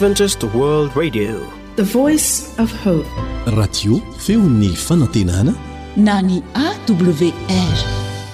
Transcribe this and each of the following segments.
Adventist World Radio, the voice of hope. Radio feony fanantenana na ny AWR.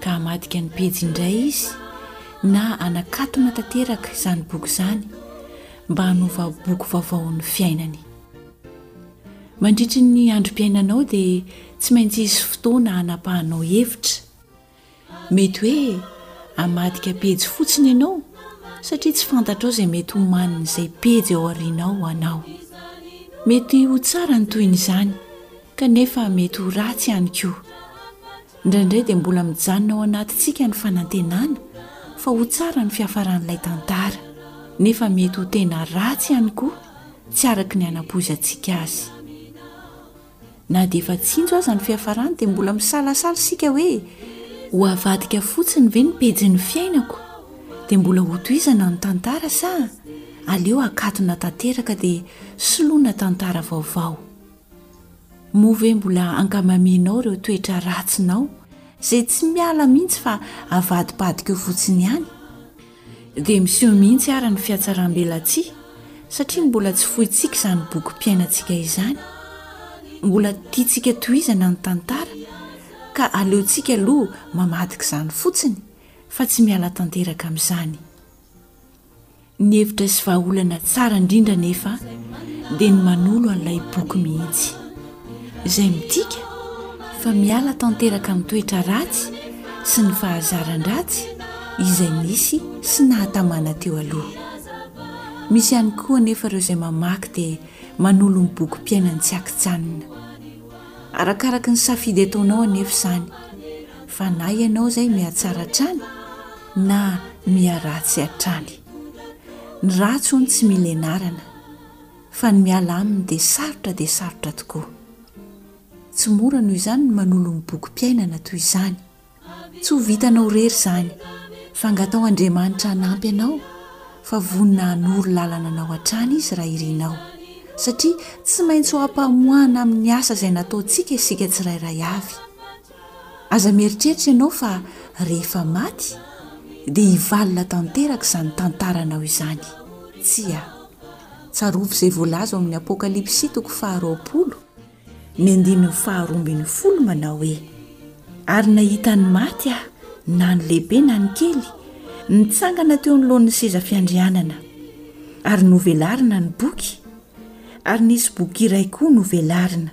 ka hamadika ny pejy indray izy na hanakatona tanteraka izany boky izany mba hanova boky vaovaon'ny fiainany. Mandritry ny androm-piainanao dia tsy maintsy hisy fotoana hanapahanao hevitra. Mety hoe hamadika pejy fotsiny ianao satria tsy fantatrao izay mety homanin'izay pejy ao aorianao ho anao. Mety ho tsara ny tohin'izany kanefa mety ho ratsy ihany koa. Indraindray dia mbola mijanona ao anatintsika ny fanantenana fa ho tsara ny fiafaran'ilay tantara, nefa mety ho tena ratsy ihany koa tsy araka ny hanapoizantsika azy. Na dia efa tsinjo aza ny fiafarany dia mbola misalasala isika hoe, ho avadika fotsiny ve ny pejin'ny fiainako dia mbola hotohizana ny tantara sa aleo akatona tanteraka dia soloina tantara vaovao? Moa ve mbola ankamamianao ireo toetra ratsinao izay tsy miala mihitsy fa avadibadika eo fotsiny ihany? Dia miseho mihitsy ary ny fihatsaram-belatsihy satria mbola tsy fointsika izany bokim-piainantsika izany. Mbola tiantsika tohizana ny tantara ka aleontsika aloha mamadika izany fotsiny fa tsy miala tanteraka amin'izany. Ny hevitra sy vahaolana tsara indrindra anefa dia ny manolo an'ilay boky mihitsy, izay midika fa miala tanteraka amin'ny toetra ratsy sy ny fahazaran-dratsy izay nisy sy nahatamana teo aloha. Misy ihany koa anefa ireo izay mamaky dia manolo ny bokim-piainany tsy ankijanona. Arakaraky ny safidy ataonao anefa izany, fa na ianao izay mihatsara hatrany, na miha ratsy hatrany. Ny ratsy hono tsy mila ianarana, fa ny miala aminy dia sarotra dia sarotra tokoa. Tsy mora noho izany ny manolo ny bokim-piainana toy izany. Tsy ho vitanao irery izany, fa angataho Andriamanitra hanampy anao, fa vonona hanoro lalana anao hatrany Izy raha irinao, satria tsy maintsy ho am-pamoahana amin'ny asa izay nataontsika isika tsirairay avy. Aza mieritreritra ianao fa rehefa maty dia hivalona tanteraka izany tantaranao izany. Tsia. Tsarovy izay voalaza ao amin'ny Apokalypsy toko faharoapolo, ny andininy faharoa ambin'ny folo manao hoe, Ary nahita ny maty aho, na ny lehibe na ny kely, nitsangana teo anoloan'ny seza fiandrianana. Ary novelarina ny boky, ary nisy boky iray koa novelarina.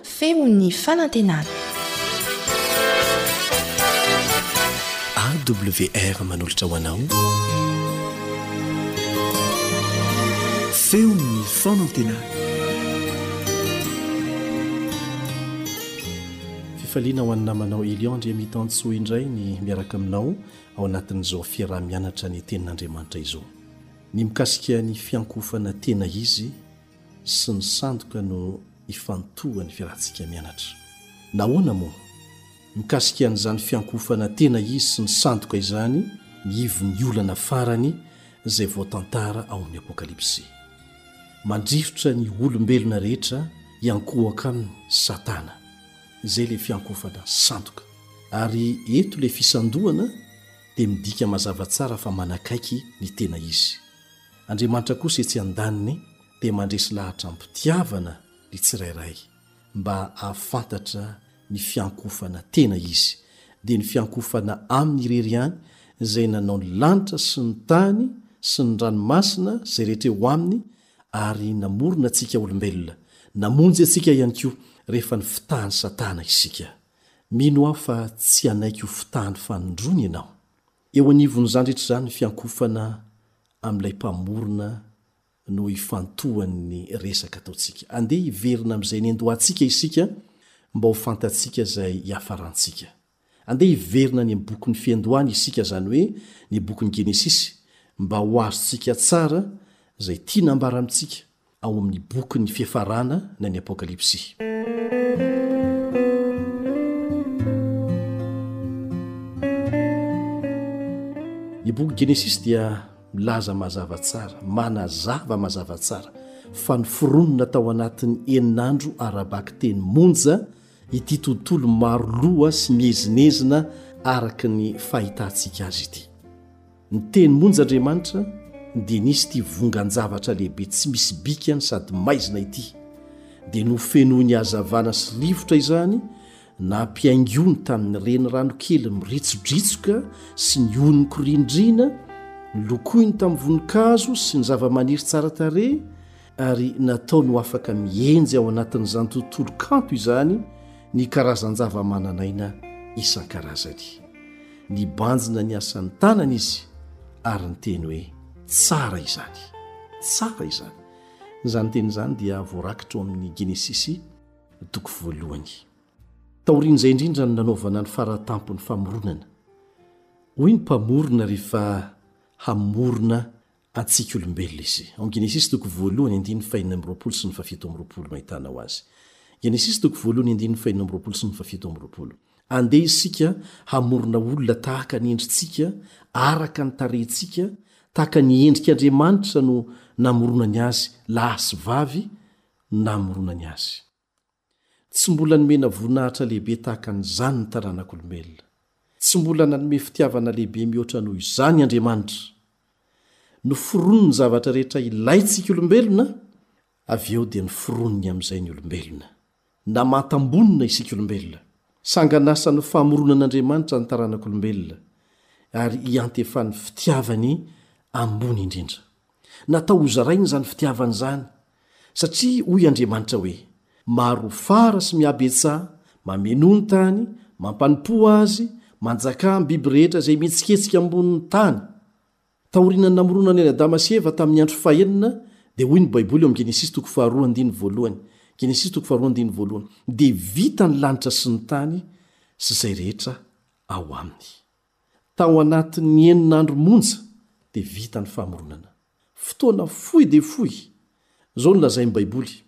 Feon'ny fanantenana. AWR manolotra ho anao Feon'ny fanantenana. Fifaliana ho an'ny namanao Elion Andriamitansoa indray ny miaraka aminao ao anatin'izao fiaraha-mianatra ny tenin'Andriamanitra izao. Ny mikasika ny fiankohofana tena izy sy ny sandoka no ifantohan'ny fiarahantsika mianatra. Nahoana moa? Mikasika an'izany fiankohofana tena izy sy ny sandoka izany ny ivon'ny olana farany izay voatantara ao amin'ny Apokalypsy. Mandrirotra ny olombelona rehetra hiankohoka aminy Satana. Izay ilay fiankohofana sandoka. Ary eto ilay fisandohana dia midika mazava tsara fa manakaiky ny tena izy. Andriamanitra kosa etsy an-daniny dia mandresy lahatra am-pitiavana ny tsirairay mba hahafantatra ny fiankohofana tena izy, dia ny fiankohofana aminy irery ihany izay nanao ny lanitra sy ny tany sy ny ranomasina izay rehetra eo aminy ary namorona antsika olombelona, namonjy antsika ihany koa rehefa nifitahan'i satana isika. Mino aho fa tsy hanaiky ho fitahan'ny fanindroany ianao. Eo anivon'izany rehetra izany ny fiankofana amin'ilay Mpamorona no ifantohan'ny resaka ataontsika. Andeha hiverina amin'izay niandohantsika isika mba ho fantatsika izay hiafarantsika. Andeha hiverina any amin'ny bokin'ny Fiandohana isika, izany hoe ny bokin'ny Genesisy, mba ho azontsika tsara izay tiana hambara amintsika, ao amin'ny bokin'ny fiafarana na ny apokalypsy. Ny boky Genesisy dia milaza mazava tsara, manazava mazava tsara fa niforonona tao anatin'ny enin'andro ara-baky teny monja ity tontolo maro loha sy miezinezina araka ny fahitantsika azy ity. Ny teny monja Andriamanitra dia nisy ity vongan-javatra lehibe tsy misy bikany sady maizina ity, dia nofenoiny hazavana sy rivotra izany nampihaingony tamin'ny renirano kely miritso-dritsoka sy ny onon-korindrina nolokoiny tamin'ny voninkazo sy ny zava-maniry tsara tarehy ary nataony ho afaka mihenjy ao anatin'izany tontolo kanto izany ny karazan-javamananaina isan-karazany. Nibanjina ny asan'ny tanany izy ary niteny hoe tsara izany, tsara izany. Izany teny izany dia voarakitra ao amin'ny Genesisy toko voalohany. Taorian'izay indrindra no nanaovana ny faratampon'ny famoronana. Hoy ny Mpamorona rehefa hamorona Antsika olombelona izy. Ao amin'ny Genesisy toko voalohany andininy fahenina amby roapolo sy ny fahafito amby roapolo no ahitana ho azy. Genesisy toko voalohany andininy fahenina amby roapolo sy ny fahafito amby roapolo. Andeha isika hamorona olona tahaka ny endritsika, araka ny tarehintsika, tahaka ny endrik' Andriamanitra no namoronany azy, lahy sy vavy no namoronany azy. Tsy mbola nomena voninahitra lehibe tahaka an'izany ny taranak'olombelona. Tsy mbola nanome fitiavana lehibe mihoatra noho izany Andriamanitra. Noforoniny ny zavatra rehetra ilaintsika olombelona, avy eo dia noforoniny amin'izay ny olombelona. Namatam-bonona isika olombelona. Sangan'asan'ny famoronan'Andriamanitra ny taranak'olombelona, ary iantefan'ny fitiavany ambony indrindra. Natao hozaraina izany fitiavana izany, satria hoy Andriamanitra hoe, Marofara sy mihabetsaha, mamenoa ny tany, mampanompoa azy, manjakà amin'ny biby rehetra izay mihetsiketsika ambonin'ny tany. Taorian'ny namoronana an'i Adama sy Eva tamin'ny andro fahenina, dia hoy ny Baiboly ao amin'ny Genesisy toko faharoa andininy voalohany, Genesisy toko faharoa andininy voalohany, Dia vita ny lanitra sy ny tany sy izay rehetra ao aminy. Tao anatin'ny enina andro monja dia vita ny famoronana. Fotoana fohy dia fohy. Izao no lazain'ny Baiboly,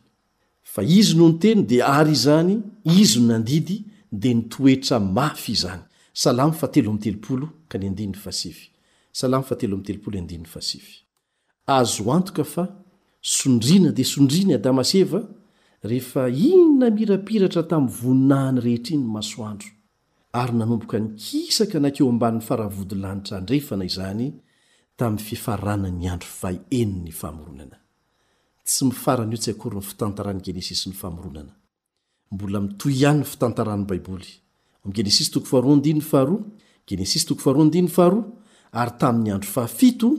Fa izy no niteny, dia àry izany, izy no nandidy, dia nitoetra mafy izany. Salamo fahatelo amby telopolo ka ny andininy fahasivy. Salamo fahatelo amby telopolo andininy fahasivy. Azo antoka fa sondriana dia sondriana i Adama sy Eva rehefa iny namirapiratra tamin'ny voninahiny iny rehetra iny ny masoandro, ary nanomboka nikisaka nankeo ambanin'ny faravodilanitra andrefana izany tamin'ny fifaranan'ny andro faha enin'ny famoronana. Tsy mifaran'io tsy akory ny fitantaran'ny Genesisy ny famoronana. Mbola mitohy ihany ny fitantaran'ny Baiboly. Ao amin'ny Genesisy toko faharoa andininy faharoa, Genesisy toko faharoa andininy faharoa, Ary tamin'ny andro fahafito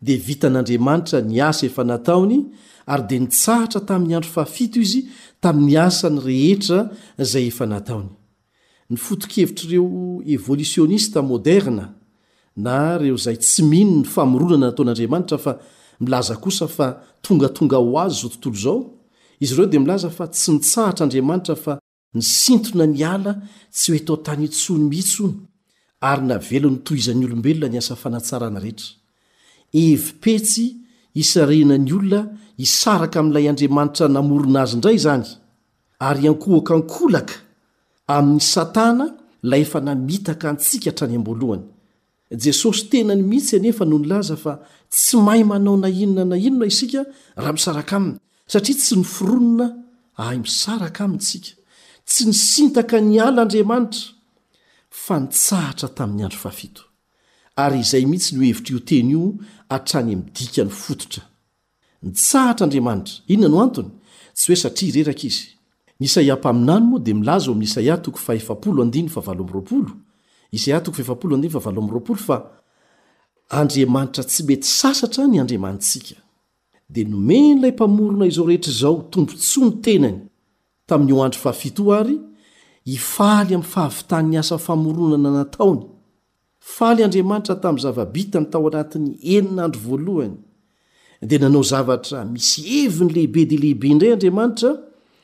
dia vitan'Andriamanitra ny asa efa nataony, ary dia nitsahatra tamin'ny andro fahafito izy tamin'ny asany rehetra izay efa nataony. Ny foto-kevitr'ireo evolisionista moderna na ireo izay tsy mino ny famoronana nataon'Andriamanitra fa milaza kosa fa tongatonga ho azy izao tontolo izao, izy ireo dia milaza fa tsy nitsahatra Andriamanitra fa nisintona niala tsy ho eto an-tany intsony mihitsy hono ary navelony tohizan'ny olombelona ny asa fanatsarana rehetra. Hevi-petsy hisarihina ny olona hisaraka amin'ilay Andriamanitra namorona azy indray izany. ary hiankohoka an-kolaka amin'i Satana ilay efa namitaka antsika hatrany am-boalohany. Jesosy tenany mihitsy anefa no nilaza fa tsy mahay manao na inona na inona isika raha misaraka Aminy, satria tsy noforonina hahay misaraka Aminy isika. Tsy nisintaka niala Andriamanitra, fa nitsahatra tamin'ny andro fahafito. Ary izay mihitsy no hevitr'io teny io hatrany amin'ny dikany fototra. Nitsahatra Andriamanitra. Inona no antony? Tsy hoe satria reraka Izy. Ny Isaia mpaminany moa dia milaza ao amin'ny Isaia toko fahefapolo andiny fahavalo amby roapolo, Isaia toko fahefapolo andiny fahavalo amby roapolo, fa Andriamanitra tsy mety sasatra ny Andriamanitsika. Dia nomen'ilay Mpamorona izao rehetra izao tombontsoa ny tenany tamin'io andro fahafito io ary hifaly amin'ny fahavitan'ny asa famoronana nataony. Faly Andriamanitra tamin'ny zava-bitany tao anatin'ny enina andro voalohany, dia nanao zavatra misy heviny lehibe dia lehibe indray Andriamanitra,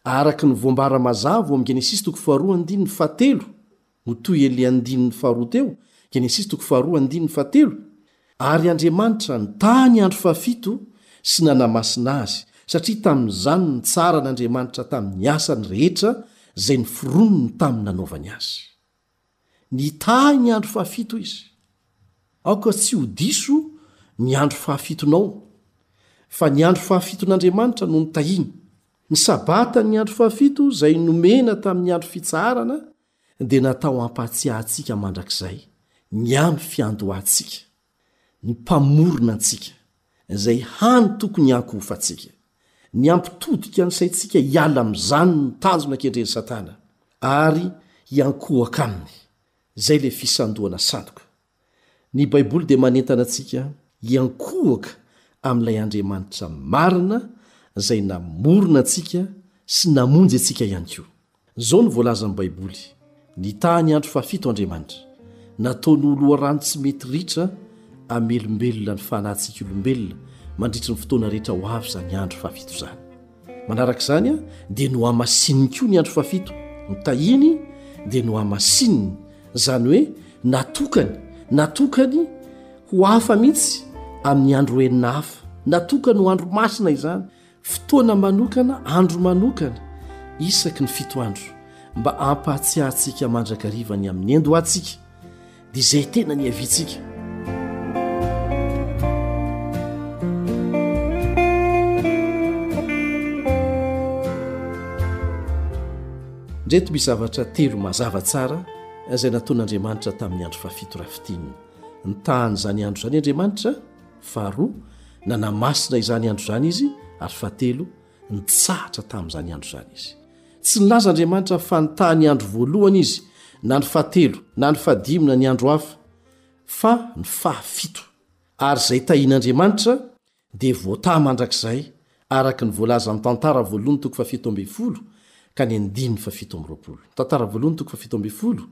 araka ny voambara mazava ao amin'ny Genesisy toko faharoa andininy fahatelo, ho toy ilay andininy faharoa teo, Genesisy toko faharoa andininy fahatelo, Ary Andriamanitra nitaha ny andro fahafito sy nanamasina azy, satria tamin'izany nitsaran'Andriamanitra tamin'ny asany rehetra izay noforoniny tamin'ny nanaovany azy. Nitahy ny andro fahafito izy. Aoka tsy ho diso ny andro fahafitonao, fa ny andro fahafiton'Andriamanitra no notahiny. Ny Sabata ny andro fahafito izay nomena tamin'ny andro fitsaharana dia natao hampahatsiahantsika mandrakizay ny amin'ny fiandohantsika. ny Mpamorona antsika, izay hany tokony hankohofantsika. Ny hampitodika ny saintsika hiala amin'izany no tanjona kendren'i Satana, ary hiankohoka aminy. Izay ilay fisandohana sandoka. Ny Baiboly dia manentana antsika hiankohoka amin'ilay Andriamanitra marina izay namorona antsika sy namonjy antsika ihany koa. Izao no voalazan'ny Baiboly, Nitaha ny andro fahafito Andriamanitra. Nataony ho loharano tsy mety ritra hamelombelona ny fanahintsika olombelona mandritry ny fotoana rehetra ho avy izany andro fahafito izany. Manaraka izany, dia nohamasininy koa ny andro fahafito. Notahiny, dia nohamasininy, izany hoe natokany, natokany ho hafa mihitsy amin'ny andro enina hafa. Natokany ho andro masina izany, Fotoana manokana, andro manokana, isaky ny fito andro, mba hampahatsiahantsika mandrakariva ny amin'ny andohantsika, dia izay tena nihaviantsika. Ndreto misy zavatra telo mazava tsara izay nataon'Andriamanitra tamin'ny andro fahafito raha fintinina. Nitahan'izany andro izany Andriamanitra, Faharoa, nanamasina izany andro izany izy, ary fahatelo, nitsahatra tamin'izany andro izany izy. Tsy nilaza Andriamanitra fa nitaha ny andro voalohany izy, na ny fahatelo, na ny fahadimy, na ny andro hafa, fa ny fahafito. Ary izay tahin'Andriamanitra dia voataha mandrakizay, araka ny voalaza amin'ny Tantara voalohany toko fahafito ambin'ny folo ka ny andininy fahafito amby roapolo. Ny Tantara voalohany toko fahafito ambin'ny folo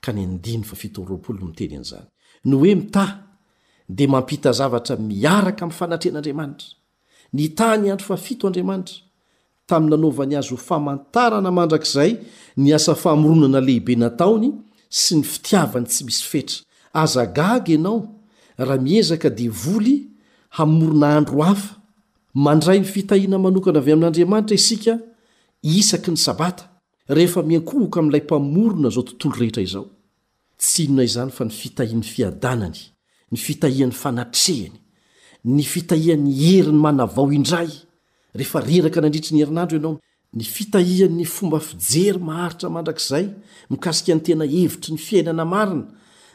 ka ny andininy fahafito amby roapolo no miteny an'izany. Ny hoe mitaha dia mampita zavatra miaraka amin'ny fanatrehan'Andriamanitra. Nitaha ny andro fahafito Andriamanitra, tamin'ny nanaovany azy ho famantarana mandrakizay ny asa famoronana lehibe nataony sy ny fitiavany tsy misy fetra. Aza gaga ianao raha miezaka devoly hamorona andro hafa. Mandray ny fitahiana manokana avy amin'Andriamanitra isika isaky ny Sabata, rehefa miankohoka amin'ilay Mpamorona izao tontolo rehetra izao. Tsy inona izany fa ny fitahian'ny fiadanany, ny fitahian'ny fanatrehany, ny fitahian'ny heriny manavao indray rehefa reraka nandritry ny herinandro ianao, ny fitahian'ny fomba fijery maharitra mandrakizay mikasika ny tena hevitry ny fiainana marina,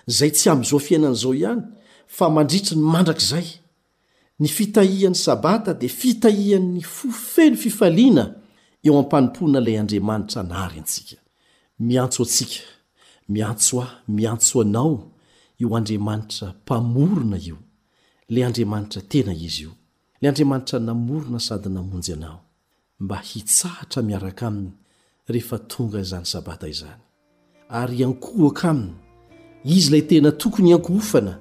izay tsy amin'izao fiainana izao ihany fa mandritry ny mandrakizay, Ny fitahian'ny Sabata dia fitahian'ny fo feno fifaliana eo am-panompoana ilay Andriamanitra nary antsika. Miantso antsika, miantso ahy, miantso anao io Andriamanitra Mpamorona io. Ilay Andriamanitra tena Izy io. Ilay Andriamanitra namorona sady namonjy anao. mba hitsahatra miaraka Aminy rehefa tonga izany Sabata izany, ary hiankohoka Aminy, Izy ilay tena tokony hiankohofana,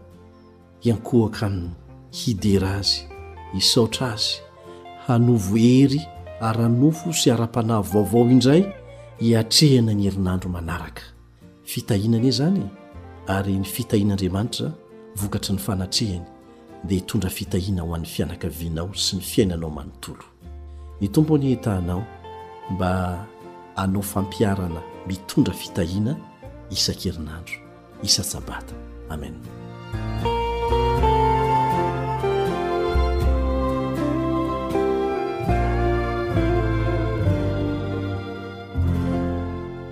hiankohoka Aminy, hidera Azy, hisaotra Azy, hanovo hery ara-nofo sy ara-panahy vaovao indray hiatrehana ny herinandro manaraka. Fitahiana anie izany e! Ary ny fitahian'Andriamanitra vokatry ny fanatrehany dia hitondra fitahiana ho an'ny fianakavianao sy ny fiainanao manontolo. Ny Tompo anie hitahanao mba hanao fampiharana mitondra fitahiana isan-kerinandro, isan-tsabata. Amen.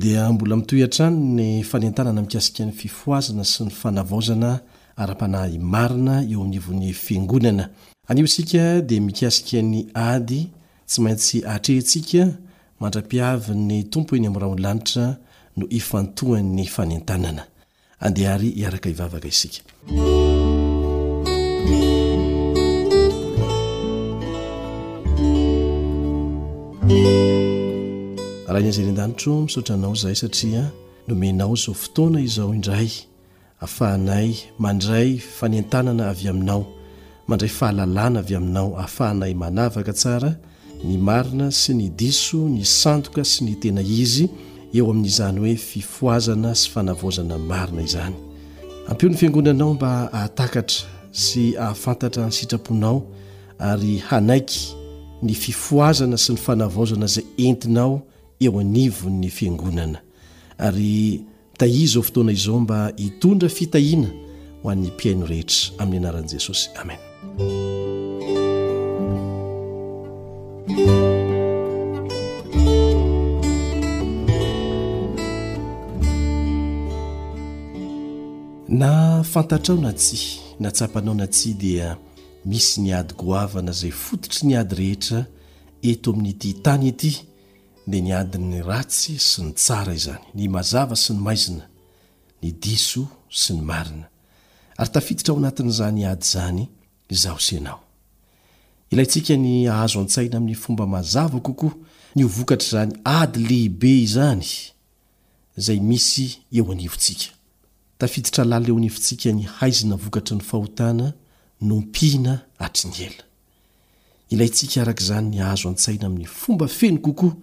dia mbola mitohy hatrany ny fanentanana mikasika ny fifohazana sy ny fanavaozana ara-panahy marina eo anivon'ny Fiangonana. Anio isika dia mikasika ny ady tsy maintsy atrehintsika mandra-piavin'ny Tompo eny amin'ny rahon'ny lanitra no ifantohan'ny fanentanana. Andeha ary hiaraka hivavaka isika. Raha ny zerin-danitro misaotra anao izay satria nomenao izao fotoana izao indray afahanay mandray fanentanana avy aminao Mandray fahalalana avy aminao hahafahanay manavaka tsara ny marina sy ny diso, ny sandoka sy ny tena izy eo amin'izany hoe fifohazana sy fanavaozana marina izany. Ampio ny Fiangonanao mba hahatakatra sy hahafantatra ny sitraponao ary hanaiky ny fifohazana sy ny fanavaozana izay entinao eo anivon'ny Fiangonana. Ary tahia izao fotoana izao mba hitondra fitahiana ho an'ny mpihaino rehetra, amin'ny anaran'i Jesosy, amena. Na fantatrao na tsia, na tsapanao na tsia, dia misy ny ady goavana izay fototry ny ady rehetra eto amin'ity tany ity, dia ny adin'ny ratsy sy ny tsara izany, ny mazava sy ny maizina, ny diso sy ny marina. Ary tafiditra ao anatin'izany ady izany izaho sy ianao. Ilaintsika ny hahazo an-tsaina amin'ny fomba mazava kokoa ny ho vokatr'izany ady lehibe izany izay misy eo anivontsika. Tafiditra lalina eo anivontsika ny haizina vokatry ny fahotana nompiana hatry ny ela. Ilaintsika araka izany ny hahazo an-tsaina amin'ny fomba feno kokoa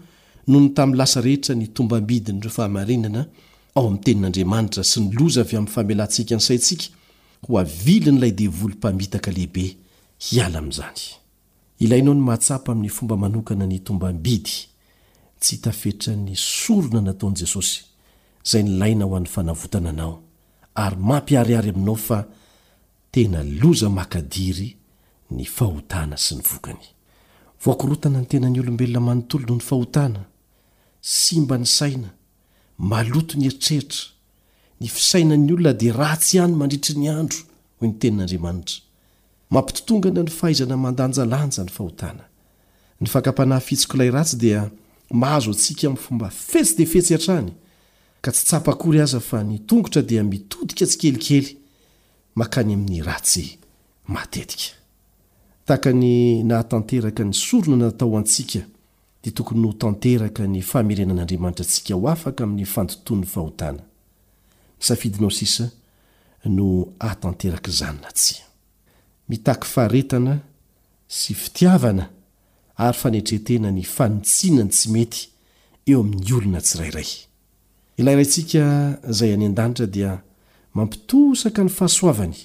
noho ny tamin'ny lasa rehetra ny tombambidin'ireo fahamarinana ao amin'ny Tenin'Andriamanitra sy ny loza avy amin'ny famelantsika ny saintsika ho avilin'ilay devoly mpamitaka lehibe hiala amin'izany. Ilainao ny mahatsapa amin'ny fomba manokana ny tombambidy tsy hita fetran'ny sorona nataon'i Jesosy, izay nilaina ho an'ny fanavotana anao, ary mampiharihary aminao fa Tena loza makadiry ny fahotana sy ny vokany. Voakorotana ny tenan'ny olombelona manontolo noho ny fahotana. Simba ny saina, maloto ny eritreritra. Ny fisainan'ny olona dia ratsy ihany mandritry ny andro, hoy ny Tenin'Andriamanitra. Mampitotongana ny fahaizana mandanjalanja ny fahotana. Ny fakam-panahy fihitsik'ilay ratsy dia mahazo antsika amin'ny fomba fetsy dia fetsy hatrany, ka tsy tsapa akory aza fa ny tongotra dia mitodika tsikelikely makany amin'ny ratsy matetika. Tahaka ny nahatanteraka ny sorona natao ho antsika, dia tokony ho tanteraka ny famerenan'Andriamanitra antsika ho afaka amin'ny fandotoan'ny fahotana. Ny safidinao sisa no hahatanteraka izany na tsia. Mitaky faharetana sy fitiavana ary fanetren-tena ny fanitsiana ny tsy mety eo amin'ny olona tsirairay. Ilay Raintsika Izay any An-danitra dia mampitosaka ny fahasoavany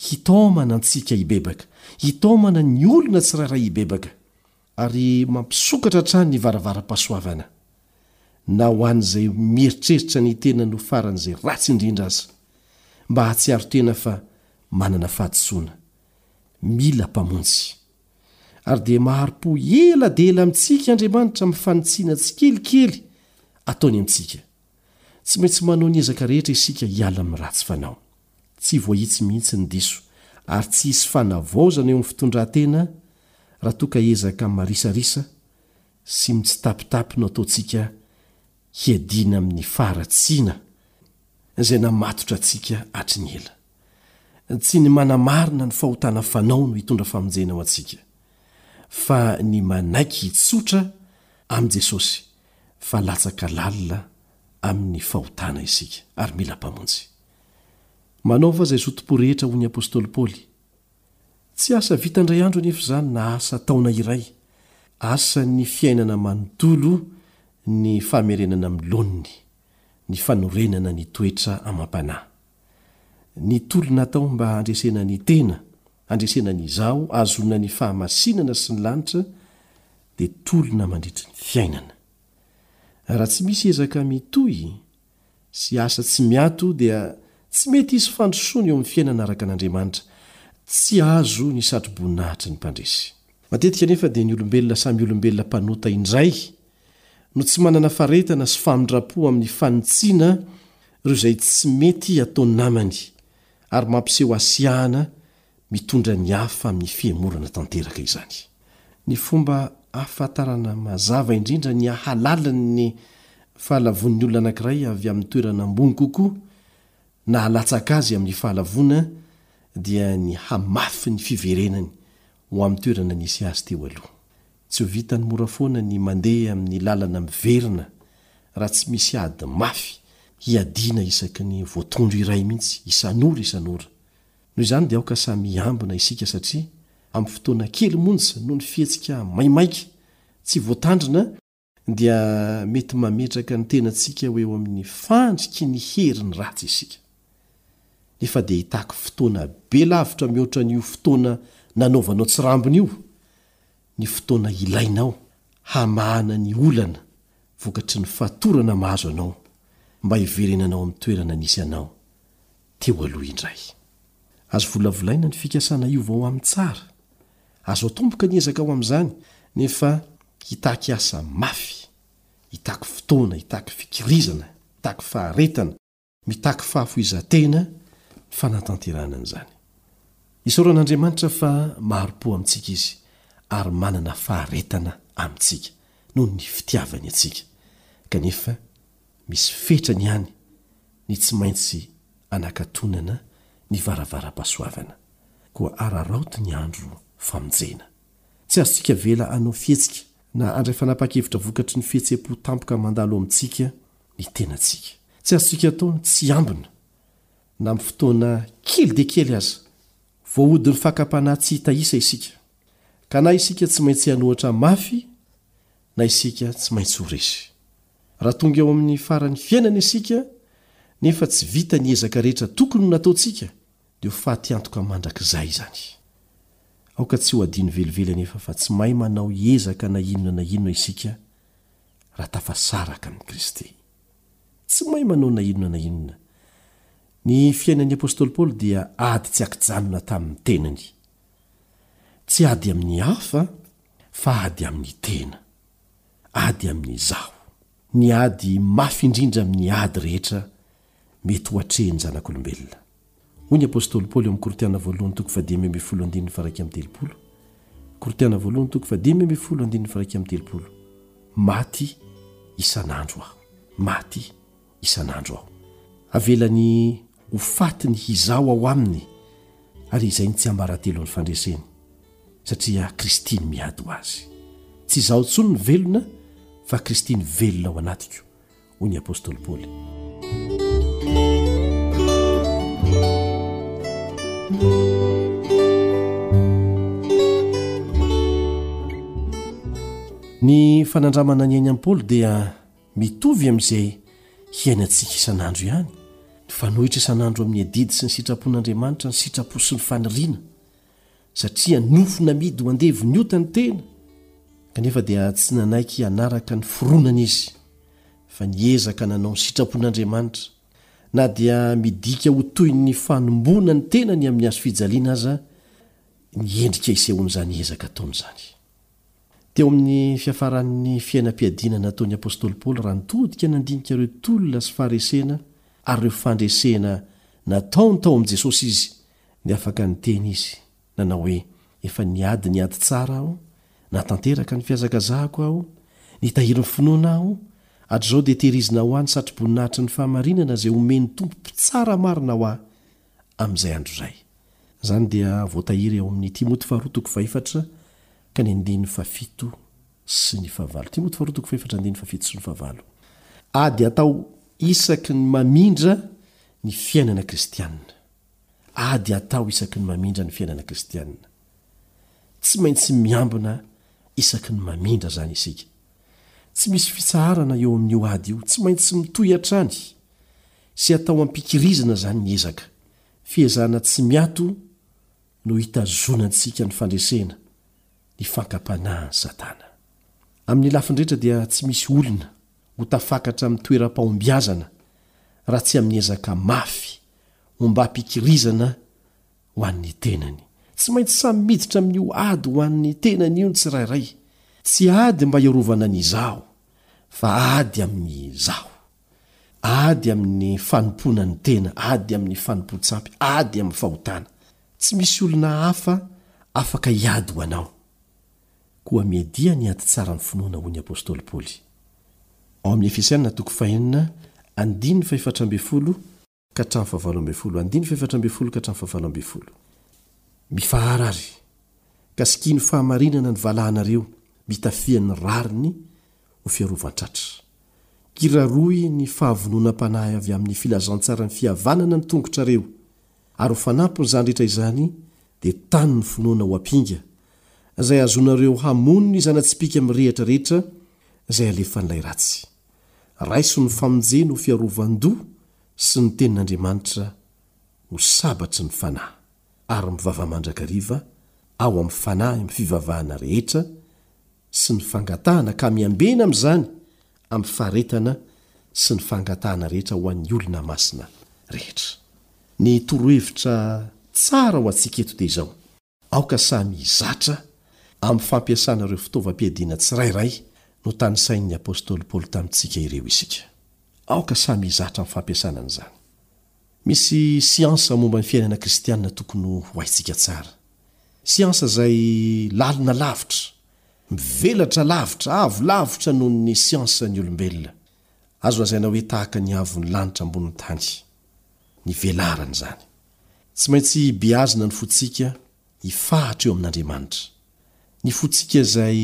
hitaomana antsika hibebaka, hitaomana ny olona tsirairay hibebaka, ary mampisokatra hatrany ny varavaram-pahasoavana, na ho an'izay mieritreritra ny tenany ho faran'izay ratsy indrindra aza, mba hahatsiaro tena fa manana fahadisoana, mila Mpamonjy. Ary dia mahari-po ela dia ela amintsika Andriamanitra amin'ny fanitsiana tsikelikely ataony amintsika. Tsy maintsy manao ny ezaka rehetra isika hiala amin'ny ratsy fanao. Tsy voahitsy mihitsy ny diso, ary tsy hisy fanavaozana eo amin'ny fitondran-tena raha toa ka ezaka marisarisa sy mitsitapitapy no ataontsika hiadiana amin'ny faharatsiana izay namatotra antsika hatry ny ela. Tsy ny manamarina ny fahotana fanao no hitondra famonjena ho antsika, fa ny manaiky hitsotra amin'i Jesosy fa latsaka lalina amin'ny fahotana isika ary mila Mpamonjy. Manaova izay zotom-po rehetra hoy ny apostoly Paoly. Tsy asa vita indray andro anefa izany na asa taona iray. Asan'ny fiainana manontolo ny famerenana amin'ny laoniny ny fanorenana ny toetra amam-panahy. Ny tolona atao mba handresena ny tena, handresena ny izaho, hahazoana ny fahamasinana sy ny lanitra dia tolona mandritry ny fiainana. Raha tsy misy ezaka mitohy sy asa tsy miato dia tsy mety hisy fandrosoana eo amin'ny fiainana araka an'Andriamanitra, tsy azo ny satroboninahitry ny mpandresy. Matetika anefa dia ny olombelona samy olombelona mpanota indray no tsy manana faharetana sy famindram-po amin'ny fanitsiana ireo izay tsy mety ataon'ny namany, ary mampiseho hasiahana mitondra ny hafa amin'ny fihemorana tanteraka izany. Ny fomba ahafantarana mazava indrindra ny hahalalin'ny fahalavoan'ny olona anankiray avy amin'ny toerana ambony kokoa na halatsaka azy amin'ny fahalavoana dia ny hamafy ny fiverenany ho amin'ny toerana nisy azy teo aloha. Tsy ho vitan'ny mora foana ny mandeha amin'ny lalana miverina raha tsy misy ady mafy hiadiana isaky ny voatondro iray mihitsy isan'ora isan'ora. Noho izany dia aoka samy hiambina isika satria amin'ny fotoana kely monja noho ny fihetsika maimaika tsy voatandrina dia mety mametraka ny tenantsika ho eo amin'ny fandriky ny herin'ny ratsy isika. Nefa dia hitaky fotoana be lavitra mihoatra an'io fotoana nanaovanao tsirambina io ny fotoana ilainao hamahana ny olana vokatry ny fatorana mahazo anao mba hiverenanao amin'ny toerana nisy anao teo aloha indray. Azo volavolaina ny fikasana hiova ho amin'ny tsara. Azo atomboka ny ezaka ho amin'izany, nefa hitaky asa mafy, hitaky fotoana, hitaky fikirizana, hitaky faharetana, Mitaky fahafoizan-tena ny fanatanterahana an'izany. Isaoran'Andriamanitra fa mari-po amintsika izy ary manana faharetana amintsika noho ny fitiavany antsika. Kanefa misy fetrany ihany ny tsy maintsy anakatonana ny varavaram-pahasoavana. Koa araraoty ny andro famonjena. Tsy azontsika avela hanao fihetsika na handray fanapahan-kevitra vokatry ny fihetseham-po tampoka mandalo amintsika ny tenantsika. Tsy azontsika atao ny tsy hiambina, na amin'ny fotoana kely dia kely aza. Voahodin'ny fakam-panahy tsy hita isa isika, ka na isika tsy maintsy hanohitra mafy na isika tsy maintsy ho resy. Raha tonga eo amin'ny faran'ny fiainana isika, nefa tsy vita ny ezaka rehetra tokony ho nataontsika, dia ho faty antoka mandrakizay izany. Aoka tsy ho adino velively anefa fa tsy mahay manao ezaka na inona na inona isika, raha tafasaraka amin'i Kristy. Tsy may manao na inona na inona. Ny fiainan'ny apostoly Paoly dia ady tsy akijanona tamin'ny tenany. Tsy ady amin'ny hafa fa ady amin'ny tena. Ady amin'ny izaho. Ny ady mafy indrindra amin'ny ady rehetra mety ho atrehin'ny zanak'olombelona. Hoy ny apostoly Paoly ao amin'ny Korintiana voalohany toko fahadimy ambin'ny folo andininy faharaika amby telopolo, Korintiana voalohany toko fahadimy ambin'ny folo andininy faharaika amby telopolo, Maty isan'andro aho, maty isan'andro aho. Avelany ho faty ny hizaho ao aminy ary izay ny tsiambaratelon'ny fandreseny, satria Kristy no miady ho azy. Tsy izaho intsony no velona fa Kristy no velona ao anatiko, hoy ny apostoly Paoly. ny fanandramana ny ainy amin'i paoly dia mitovy amin'izay hiainantsika isan'andro ihany ny fanohitra isan'andro amin'ny adidy sy ny sitrapon'andriamanitra ny sitrapo sy ny faniriana satria nofo namidy ho andevon'ny ota ny tena, kanefa dia tsy nanaiky hanaraka ny fironany izy, fa niezaka nanao ny sitrapon'Andriamanitra, na dia midika ho toy ny fanomboana ny tenany amin'ny hazo fijaliana aza ny endrika isehoan'izany ezaka ataony izany. Teo amin'ny fiafaran'ny fiainam-piadiana nataon'ny apostoly Paoly raha nitodika nandinika ireo tolona sy faharesena ary ireo fandresena nataony tao amin'i Jesosy izy, dia afaka niteny izy, nanao hoe, Efa niady ny ady tsara aho, nahatanteraka ny fihazakazahako aho, nitahiry ny finoana aho, hatrizao dia tehirizina ho ahy ny satroboninahitry ny fahamarinana izay omen'ny Tompo Mpitsara marina ho ahy amin'izay andro izay. Izany dia voatahiry ao amin'ny Timoty faharoa toko fahefatra ka ny andininy fahafito sy ny fahavalo. Timoty faharoa toko fahefatra andininy fahafito sy ny fahavalo. Ady atao isaky ny mamindra ny fiainana kristianina. Ady atao isaky ny mamindra ny fiainana kristianina. Tsy maintsy miambina isaky ny mamindra izany isika. Tsy misy fitsaharana eo amin'io ady io, tsy maintsy mitohy hatrany sy atao am-pikirizana izany ny ezaka. Fiezahana tsy miato no hitazonantsika ny fandresena ny fankam-panahin'i Satana. Amin'ny lafiny rehetra dia tsy misy olona ho tafakatra amin'ny toeram-pahombiazana raha tsy amin'ny ezaka mafy ombam-pikirizana ho an'ny tenany. Tsy maintsy samy miditra amin'io ady ho an'ny tenany io ny tsirairay. Tsy ady mba hiarovana ny izaho, fa ady amin'ny izaho. Ady amin'ny fanompoana ny tena, ady amin'ny fanompoan-tsampy, ady amin'ny fahotana. Tsy misy olona hafa afaka hiady ho anao. koa miadia ny ady tsara amin'ny finoana hoy ny apostoly Paoly. Ao amin'ny Efesiana toko fahenina andininy fahefatra ambin'ny folo ka hatramin'ny fahavalo ambin'ny folo andininy fahefatra ambin'ny folo ka hatramin'ny fahavalo ambin'ny folo Mifahara ary, ka sikino fahamarinana ny valahanareo, mitafia ny rariny ho fiarovan-tratra. Kiraroy ny fahavononam-panahy avy amin'ny filazantsaran'ny fihavanana ny tongotrareo. Ary ho fanampin'izany rehetra izany dia tany ny finoana ho ampinga, izay ahazoanareo hamono ny zana-tsipìka mirehatra rehetra izay alefan'ilay ratsy. Raiso ny famonjena ho fiarovan-doha sy ny Tenin'Andriamanitra ho sabatry ny fanahy, ary mivavaha mandrakariva ao amin'ny fanahy amin'ny fivavahana rehetra sy ny fangatahana ka miambena amin'izany amin'ny faharetana sy ny fangatahana rehetra ho an'ny olona masina rehetra. Ny torohevitra tsara ho antsika eto dia izao, Aoka samy hizatra amin'ny fampiasana ireo fitaovam-piadiana tsirairay notanisain'ny apostoly Paoly tamintsika ireo isika. Aoka samy hizatra amin'ny fampiasana an'izany. Misy siansa momba ny fiainana kristianina tokony ho haintsika tsara, siansa izay lalina lavitra Mivelatra lavitra, avo lavitra noho ny siansa ny olombelona. Azo lazaina hoe tahaka ny avon'ny lanitra ambonin'ny tany ny velarany izany. Tsy maintsy beazina ny fontsika hifahatra eo amin'Andriamanitra. Ny fontsika izay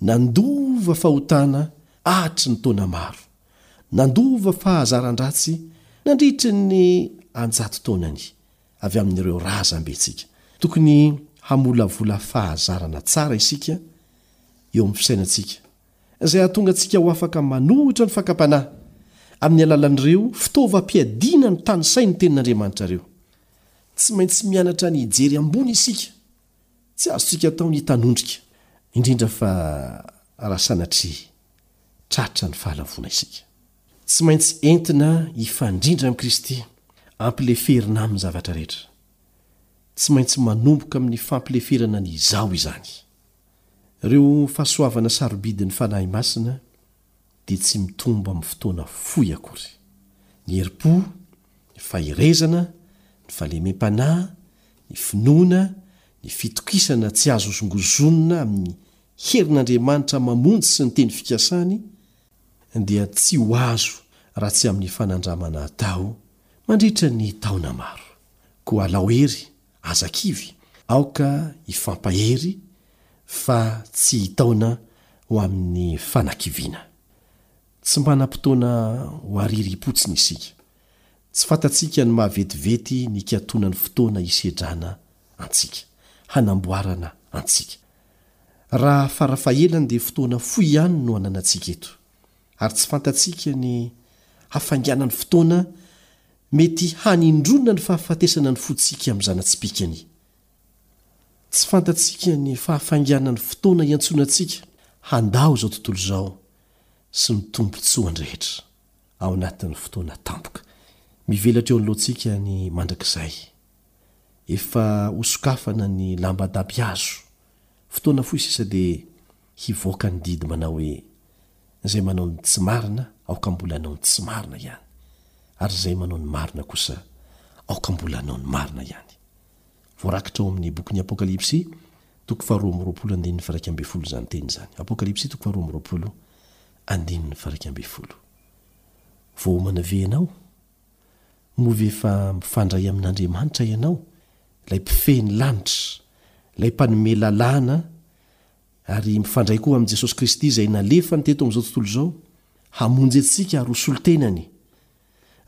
nandova fahotana hatry ny taona maro, nandova fahazaran-dratsy nandritry ny an-jato taonany, avy amin'ireo razambentsika. Tokony hamolavola fahazarana tsara isika eo amin'ny fisainantsika, izay hahatonga antsika ho afaka manohitra ny fakam-panahy amin'ny alalan'ireo fitaovam-piadiana mitanisain'ny Tenin'Andriamanitra ireo. Tsy maintsy mianatra ny hijery ambony isika. Tsy azontsika atao ny hitanondrika, indrindra fa raha sanatria tratra ny fahalavoana isika. Tsy maintsy entina hifandrindra amin'i Kristy, ampileferina Aminy ny zavatra rehetra. Tsy maintsy manomboka amin'ny fampileferana ny izaho izany. Ireo fahasoavana sarobidin'ny Fanahy Masina, dia tsy mitombo amin'ny fotoana fohy akory. Ny herim-po, ny faherezana, ny fahalemem-panahy, ny finoana, ny fitokisana tsy azo hozongozonina amin'ny herin'Andriamanitra mamonjy sy ny teny fikasany, dia tsy ho azo raha tsy amin'ny fanandramana atao mandritra ny taona maro. Koa alao hery Aza kivy, aoka hifampahery fa tsy hitaona ho amin'ny fanakiviana. Tsy manam-potoana ho ariariam-potsiny isika. Tsy fantatsika ny mahavetivety nikatonan'ny fotoana hisedrana antsika, hanamboarana antsika. Raha farafahelany dia fotoana fohy ihany no ananantsika eto, ary tsy fantatsika ny hafainganan'ny fotoana Mety hanindrona ny fahafatesana ny fontsika amin'ny zana-tsipìkany. Tsy fantatsika ny fahafainganan'ny fotoana iantsoana antsika handao izao tontolo izao sy ny tombontsoany rehetra, ao anatin'ny fotoana tampoka. Mivelatra eo anoloantsika ny mandrakizay. Efa ho sokafana ny lamba-dabihazo. Fotoana fohy sisa dia hivoaka ny didy manao hoe, Izay manao ny tsy marina, aoka mbola hanao ny tsy marina ihany, ary izay manao ny marina kosa, aoka mbola hanao ny marina ihany. Voarakitra ao amin' ny Bokin' ny Apôkalipsy, toko faharoa amby roapolo andininy firaika ambin'ny folo izany teny izany. Apôkalipsy toko faharoa amby roapolo andininy firaika ambin'ny folo. Voaomana ve ianao Moa ve efa mifandray amin'Andriamanitra ianao, Ilay Mpifehy ny lanitra, Ilay Mpanome lalàna, ary mifandray koa amin'i Jesosy Kristy izay nalefany teto amin'izao tontolo izao hamonjy antsika ary ho solontenany?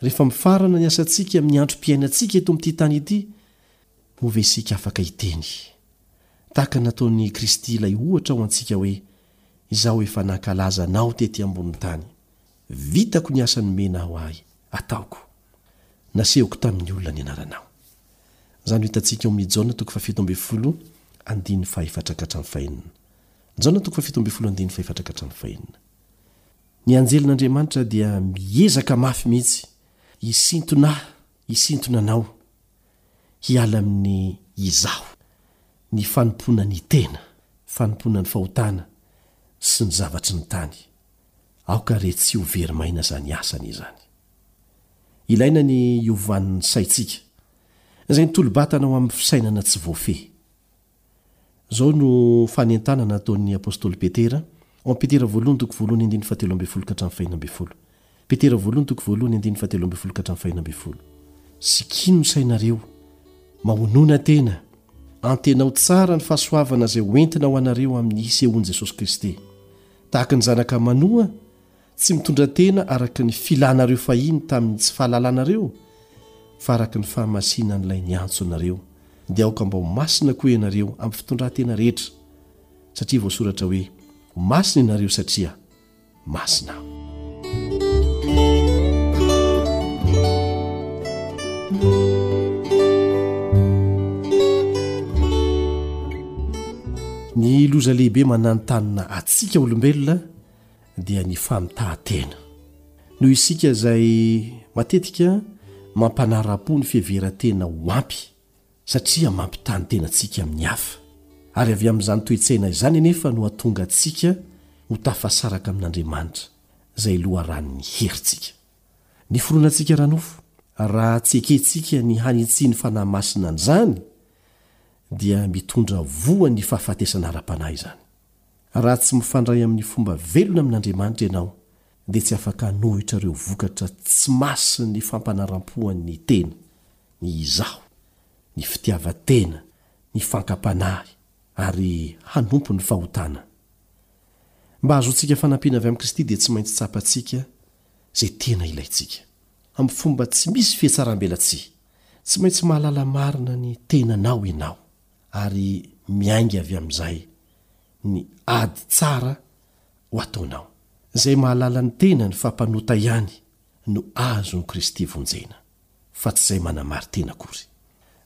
Rehefa mifarana ny asantsika amin'ny androm-piainantsika eto amin'ity tany ity, moa ve isika afaka hiteny, tahaka ny nataon'i Kristy ilay ohatra ho antsika hoe, Izaho efa nankalaza Anao tety ambonin'ny tany? Vitako ny asa nomenao ahy ataoko. Nasehoko tamin'ny olona ny anaranao. Izany no hitantsika ao amin'ny Jaona toko fahafito ambin'ny folo andininy fahefatra ka hatramin'ny fahenina. Jaona toko fahafito ambin'ny folo andininy fahefatra ka hatramin'ny fahenina. Ny anjelin'Andriamanitra dia miezaka mafy mihitsy hisintona ahy, hisintona anao, hiala amin'ny izaho, ny fanompoana ny tena, fanompoana ny fahotana sy ny zavatry ny tany. Aoka re tsy ho very maina izany asany izany. Ilaina ny hiovan'ny saintsika, izay mitolo-batana ho amin'ny fisainana tsy voafehy. Izao no fanentanana nataon'ny apostoly Petera, ao Petera voalohany toko voalohany andininy fahatelo ambin'ny folo ka hatramin'ny fahena ambin'ny folo. Petera voalohany toko voalohany andininy fahatelo ambin'ny folo ka hatramin'ny fahena ambin'ny folo. Sikino ny sainareo, mahonona tena, antenao tsara ny fahasoavana izay hoentina ho anareo amin'ny hisehoan'i Jesosy Kristy. Tahaka ny zanaka manoa tsy mitondra tena araka ny filanareo fahiny tamin'ny tsy fahalalanareo, fa araka ny fahamasinan'Ilay niantso anareo, dia aoka mba ho masina koa ianareo amin'ny fitondran-tena rehetra, satria voasoratra hoe, Ho masina ianareo satria masina Aho. Ny loza lehibe mananontanona antsika olombelona dia ny famitahantena. Noho isika izay matetika mampanara-po ny fiheveran-tena ho ampy satria mampitani-tena antsika amin'ny hafa, ary avy amin'izany toe-tsaina izany anefa no hahatonga antsika ho tafasaraka amin'Andriamanitra izay loharanon'ny herintsika. Niforona antsika ara-nofo. Raha tsy ekentsika ny hanitsian'ny fanahy masina an'izany, dia mitondra voa ny fahafatesana ara-panahy izany. Raha tsy mifandray amin'ny fomba velona amin'Andriamanitra ianao, dia tsy afaka hanohitra ireo vokatra tsy masin'ny fampanaram-poan'ny tena, ny izaho, ny fitiavan-tena, ny fankam-panahy, ary hanompo ny fahotana. Mba hahazoantsika fanampiana avy amin'i Kristy dia tsy maintsy tsapantsika izay tena ilaintsika, amin'ny fomba tsy misy fihatsarambelatsihy. Tsy maintsy mahalala marina ny tenanao ianao, ary miainga avy amin'izay ny ady tsara ho ataonao. Izay mahalala ny tenany fa mpanota ihany no azon'i Kristy vonjena, fa tsy izay manamari-tena akory.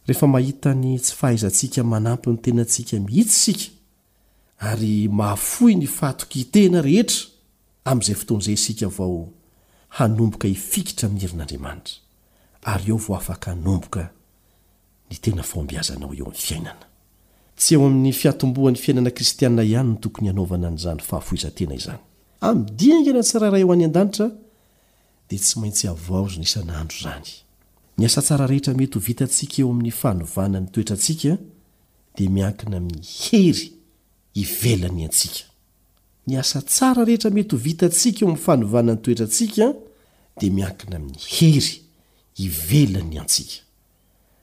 Rehefa mahita ny tsy fahaizantsika manampy ny tenantsika mihitsy isika, ary mahafoy ny fahatokian-tena rehetra amin'izay fotoana izay isika vao hanomboka hifikitra amin'ny herin'Andriamanitra, ary eo vao afaka hanomboka ny tena fahombiazanao eo amin'ny fiainana. Tsy eo amin'ny fiatombohan'ny fiainana kristiana ihany no tokony hanaovana an'izany fahafoizan-tena izany. Amin'ny dingana tsirairay ho any an-danitra dia tsy maintsy havaozina isan'andro izany. Ny asa tsara rehetra mety ho vitantsika eo amin'ny fanovana ny toetrantsika dia miankina amin'ny hery ivelany antsika. Ny asa tsara rehetra mety ho vitantsika eo amin'ny fanovana ny toetrantsika dia miankina amin'ny hery ivelany antsika.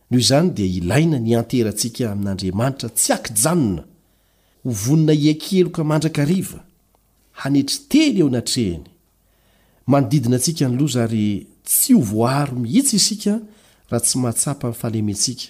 Noho izany dia ilaina ny hianteherantsika amin'Andriamanitra tsy an-kijanona, ho vonona hiaiky heloka mandrakariva, hanetry teny eo anatrehany. Manodidina antsika ny loza ary tsy ho voaaro mihitsy isika raha tsy mahatsapa ny fahalementsika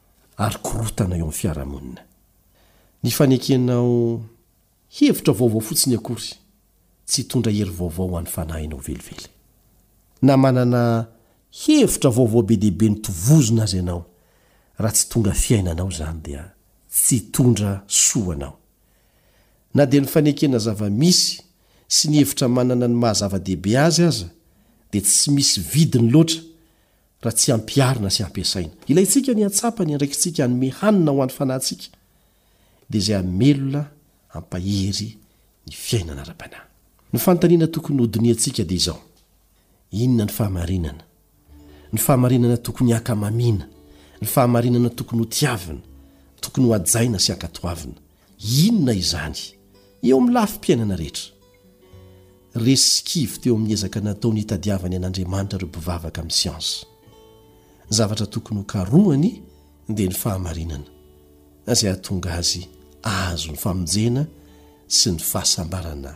ary korontana eo amin'ny fiarahamonina. Ny fanekenao hevitra vaovao fotsiny akory tsy hitondra hery vaovao ho an'ny fanahinao velively. Na manana hevitra vaovao be dia be notovozina aza ianao, raha tsy tonga fiainanao izany dia tsy hitondra soa ho anao. Na dia ny fanekena zava-misy sy ny hevitra manana ny maha-zava-dehibe azy aza dia tsy misy vidiny loatra, raha tsy ampiharina sy ampiasaina. Ilaintsika ny hatsapa ny andraikitsika hanome hanina ho an'ny fanahintsika, dia izay hamelona hampahery ny fiainana ara-panahy. Ny fanontaniana tokony hodinihantsika dia izao, Inona ny fahamarinana? Ny fahamarinana tokony hankamamiana, ny fahamarinana tokony hotiavina, tokony hohajaina sy hankatoavina. Inona izany? Eo amin'ny lafim-piainana rehetra. Resy sy kivy teo amin'ny ezaka nataony hitadiavany an'Andriamanitra ireo mpivavaka amin'ny siansa. Ny zavatra tokony hokarohany dia ny fahamarinana, izay hahatonga azy hahazo ny famonjena sy ny fahasambarana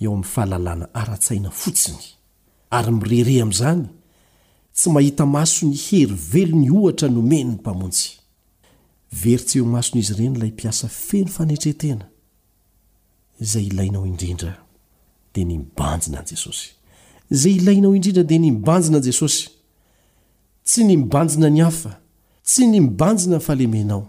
eo amin'ny fahalalana ara-tsaina fotsiny, ary mirehareha amin'izany, tsy mahita maso ny hery velon'ny ohatra nomen'ny Mpamonjy. Very tsy eo imason'izy ireny ilay mpiasa feno fanetren-tena. Izay ilainao indrindra dia ny mibanjina an'i Jesosy. Izay ilainao indrindra dia ny mibanjina an'i Jesosy. Tsy ny mibanjina ny hafa, tsy ny mibanjina ny fahalemenao,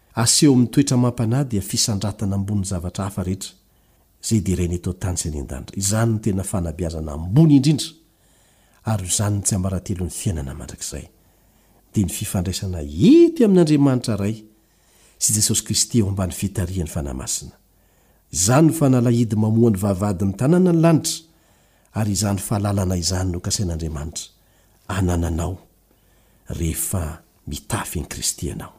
Aseho amin'ny toetra amam-panahy dia fisandratana ambony ny zavatra hafa rehetra izay deraina eto an-tany sy any an-danitra. Izany no tena fanabeazana ambony indrindra ary ho izany ny tsiambaratelon'ny fiainana mandrakizay. Dia ny fifandraisana hety amin'Andriamanitra Ray sy Jesosy Kristy eo ambany fitarihan'ny Fanahy Masina. Izany no fanalahidy mamoha ny vavahadin'ny tanàna ny lanitra ary izany fahalalana izany no kasain'Andriamanitra anananao rehefa mitafy an'i Kristy ianao.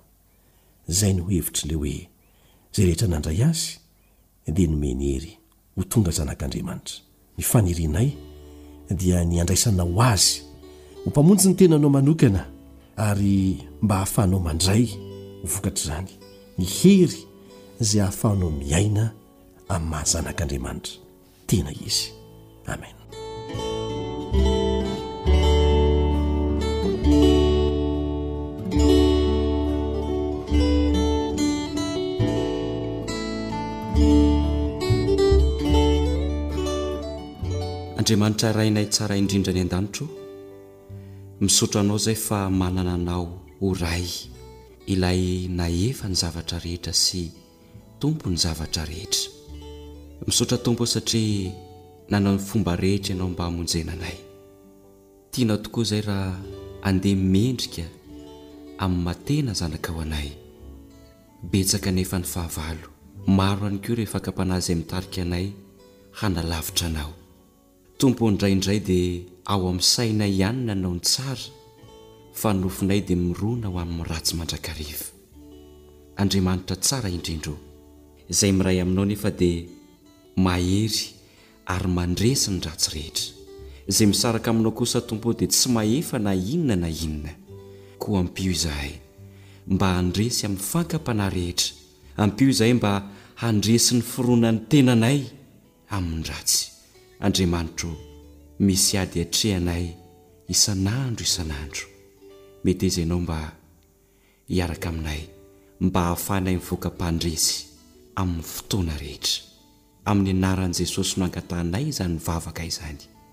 Izay no hevitr'Ilay hoe izay rehetra nandray Azy dia nomeny hery ho tonga zanak'Andriamanitra. Ny fanirianay dia ny handraisanao Azy ho Mpamonjy ny tenanao manokana ary mba hahafahanao mandray ho vokatr'izany ny hery izay ahafahanao miaina amin'ny maha zanak'Andriamanitra. tena izy amen andriamanitra rainay tsara indrindra any an-danitro misaotra anao izay fa manana anao ho ray ilay nahefa ny zavatra rehetra sy Tompo ny zavatra rehetra. Misaotra Tompo satria nanao ny fomba rehetra Ianao mba hamonjena anay. Tianao tokoa izay raha andeha mendrika amin'ny maha tena zanakao anay. Betsaka anefa ny fahavalo. Maro ihany koa ireo fakam-panahy izay mitarika anay hanalavitra Anao. Tompo ô ndraindray dia ao am sainay ihany nanao ny tsara fa nofonay dia mirona ho am ratsy mandrakariva. Andriamanitra tsara indrindra ô. Izay miray aminao nefa dia mahery ary mandresy ny ratsy rehetra. Izay misaraka aminao kosa Tompo ô dia tsy mahefa na inona na inona. Koa ampio izahay mba handresy am fankam panahy rehetra. Ampio izahay mba handresy ny fironan'ny tenanay. amin'ny ratsy. Andriamanitro ô, misy ady atrehanay isan'andro isan'andro. Meteza Ianao mba hiaraka aminay mba hahafahanay mivoaka mpandresy amin'ny fotoana rehetra. Amin'ny anaran'i Jesosy no angatahanay izany vavaka izany.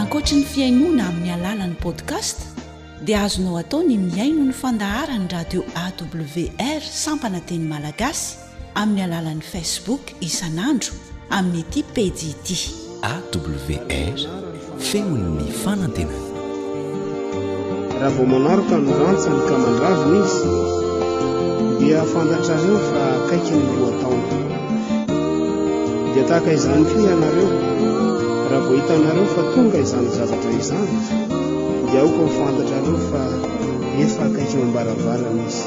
Ankoatry ny fihainoana amin'ny alalan'ny podcast dia azonao atao ny mihaino ny fandaharan'ny radio AWR sampana teny malagasy amin'ny alalan'ny Facebook isan'andro amin'ity pejy ity. AWR, feon'ny fanantenana. Raha vao manaraka ny rantsany ka mandravina izy, dia fantatrareo fa akaiky ny lohataona. Dia tahaka izany koa ianareo, raha vao hitanareo fa tonga izany zavatra izany, dia aoka ho fantatrareo fa efa akaiky ambaravarana izy.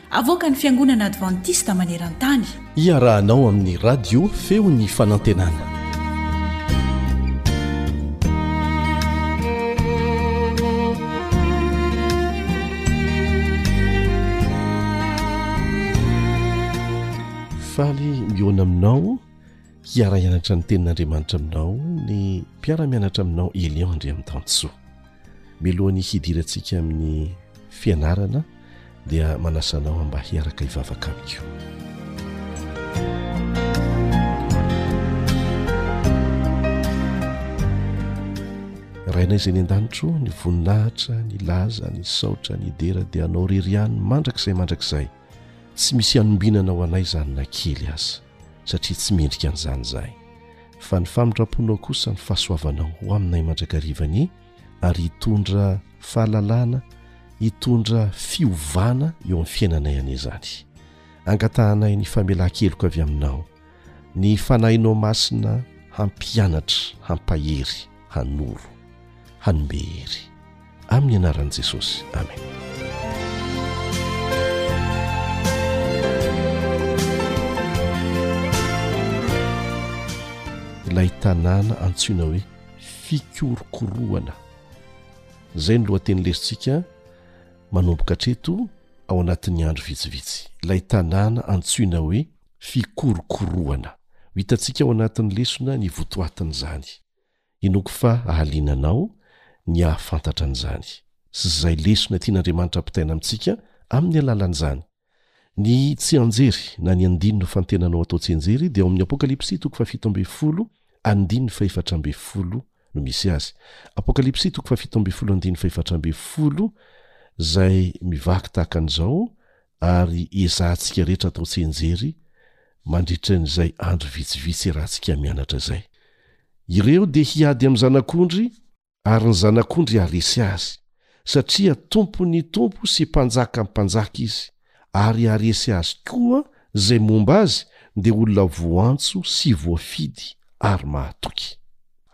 Avoakan'ny Fiangonana Advantista maneran-tany. Iarahanao amin'ny Radio Feon'ny Fanantenana. Faly mihoana aminao hiara-hianatra ny tenin'Andriamanitra aminao ny mpiara-mianatra aminao Elion Andriamitansoa. Mialohan'ny hidirantsika amin'ny fianarana dia manasa anao mba hiaraka hivavaka amiko. Rainay izay ny an-danitro, ny voninahitra, ny laza, ny saotra, ny dera dia anao rery ihany mandrakizay mandrakizay. Tsy misy hanombinana ho anay izany na kely aza. satria tsy mendrika an'izany izahay. Fa ny famindram-ponao kosa ny fahasoavanao ho aminay mandrakariva anie ary hitondra fahalalana, hitondra fiovana eo amin'ny fiainanay anie izany. Angatahanay ny famelan-keloka avy aminao, ny Fanahinao Masina hampianatra, hampahery. hanoro hanome hery amin'ny anaran'i jesosy amen ilay tanàna antsoina hoe fikorokorohana izay ny lohateny lesintsika manomboka atreto ao anatin'ny andro vitsivitsy ilay tanàna antsoina hoe fikorokorohana ho hitantsika ao anatin'ny lesona ny votoatin'izany Inoako fa hahaliana anao ny hahafantatra an'izany, sy izay lesona tian'Andriamanitra hampitaina amintsika amin'ny alalan'izany. Ny tsianjery na ny andininy ho fantenanao atao tsianjery dia ao amin'ny Apokalypsy toko fahafito ambin'ny folo andininy fahefatra ambin'ny folo no misy azy. Apokalypsy toko fahafito ambin'ny folo andininy fahefatra ambin'ny folo, Izay mivaky tahaka an'izao ary ezahantsika rehetra atao tsenjery mandritra an'izay andro vitsivitsy iarahantsika mianatra izay. Ireo dia hiady amin'ny zanak'ondry ary ny zanak'ondry haharesy azy, satria tompon'ny tompo sy mpanjakan'ny mpanjaka izy, ary haharesy azy koa izay momba azy dia olona voantso sy voafidy ary mahatoky.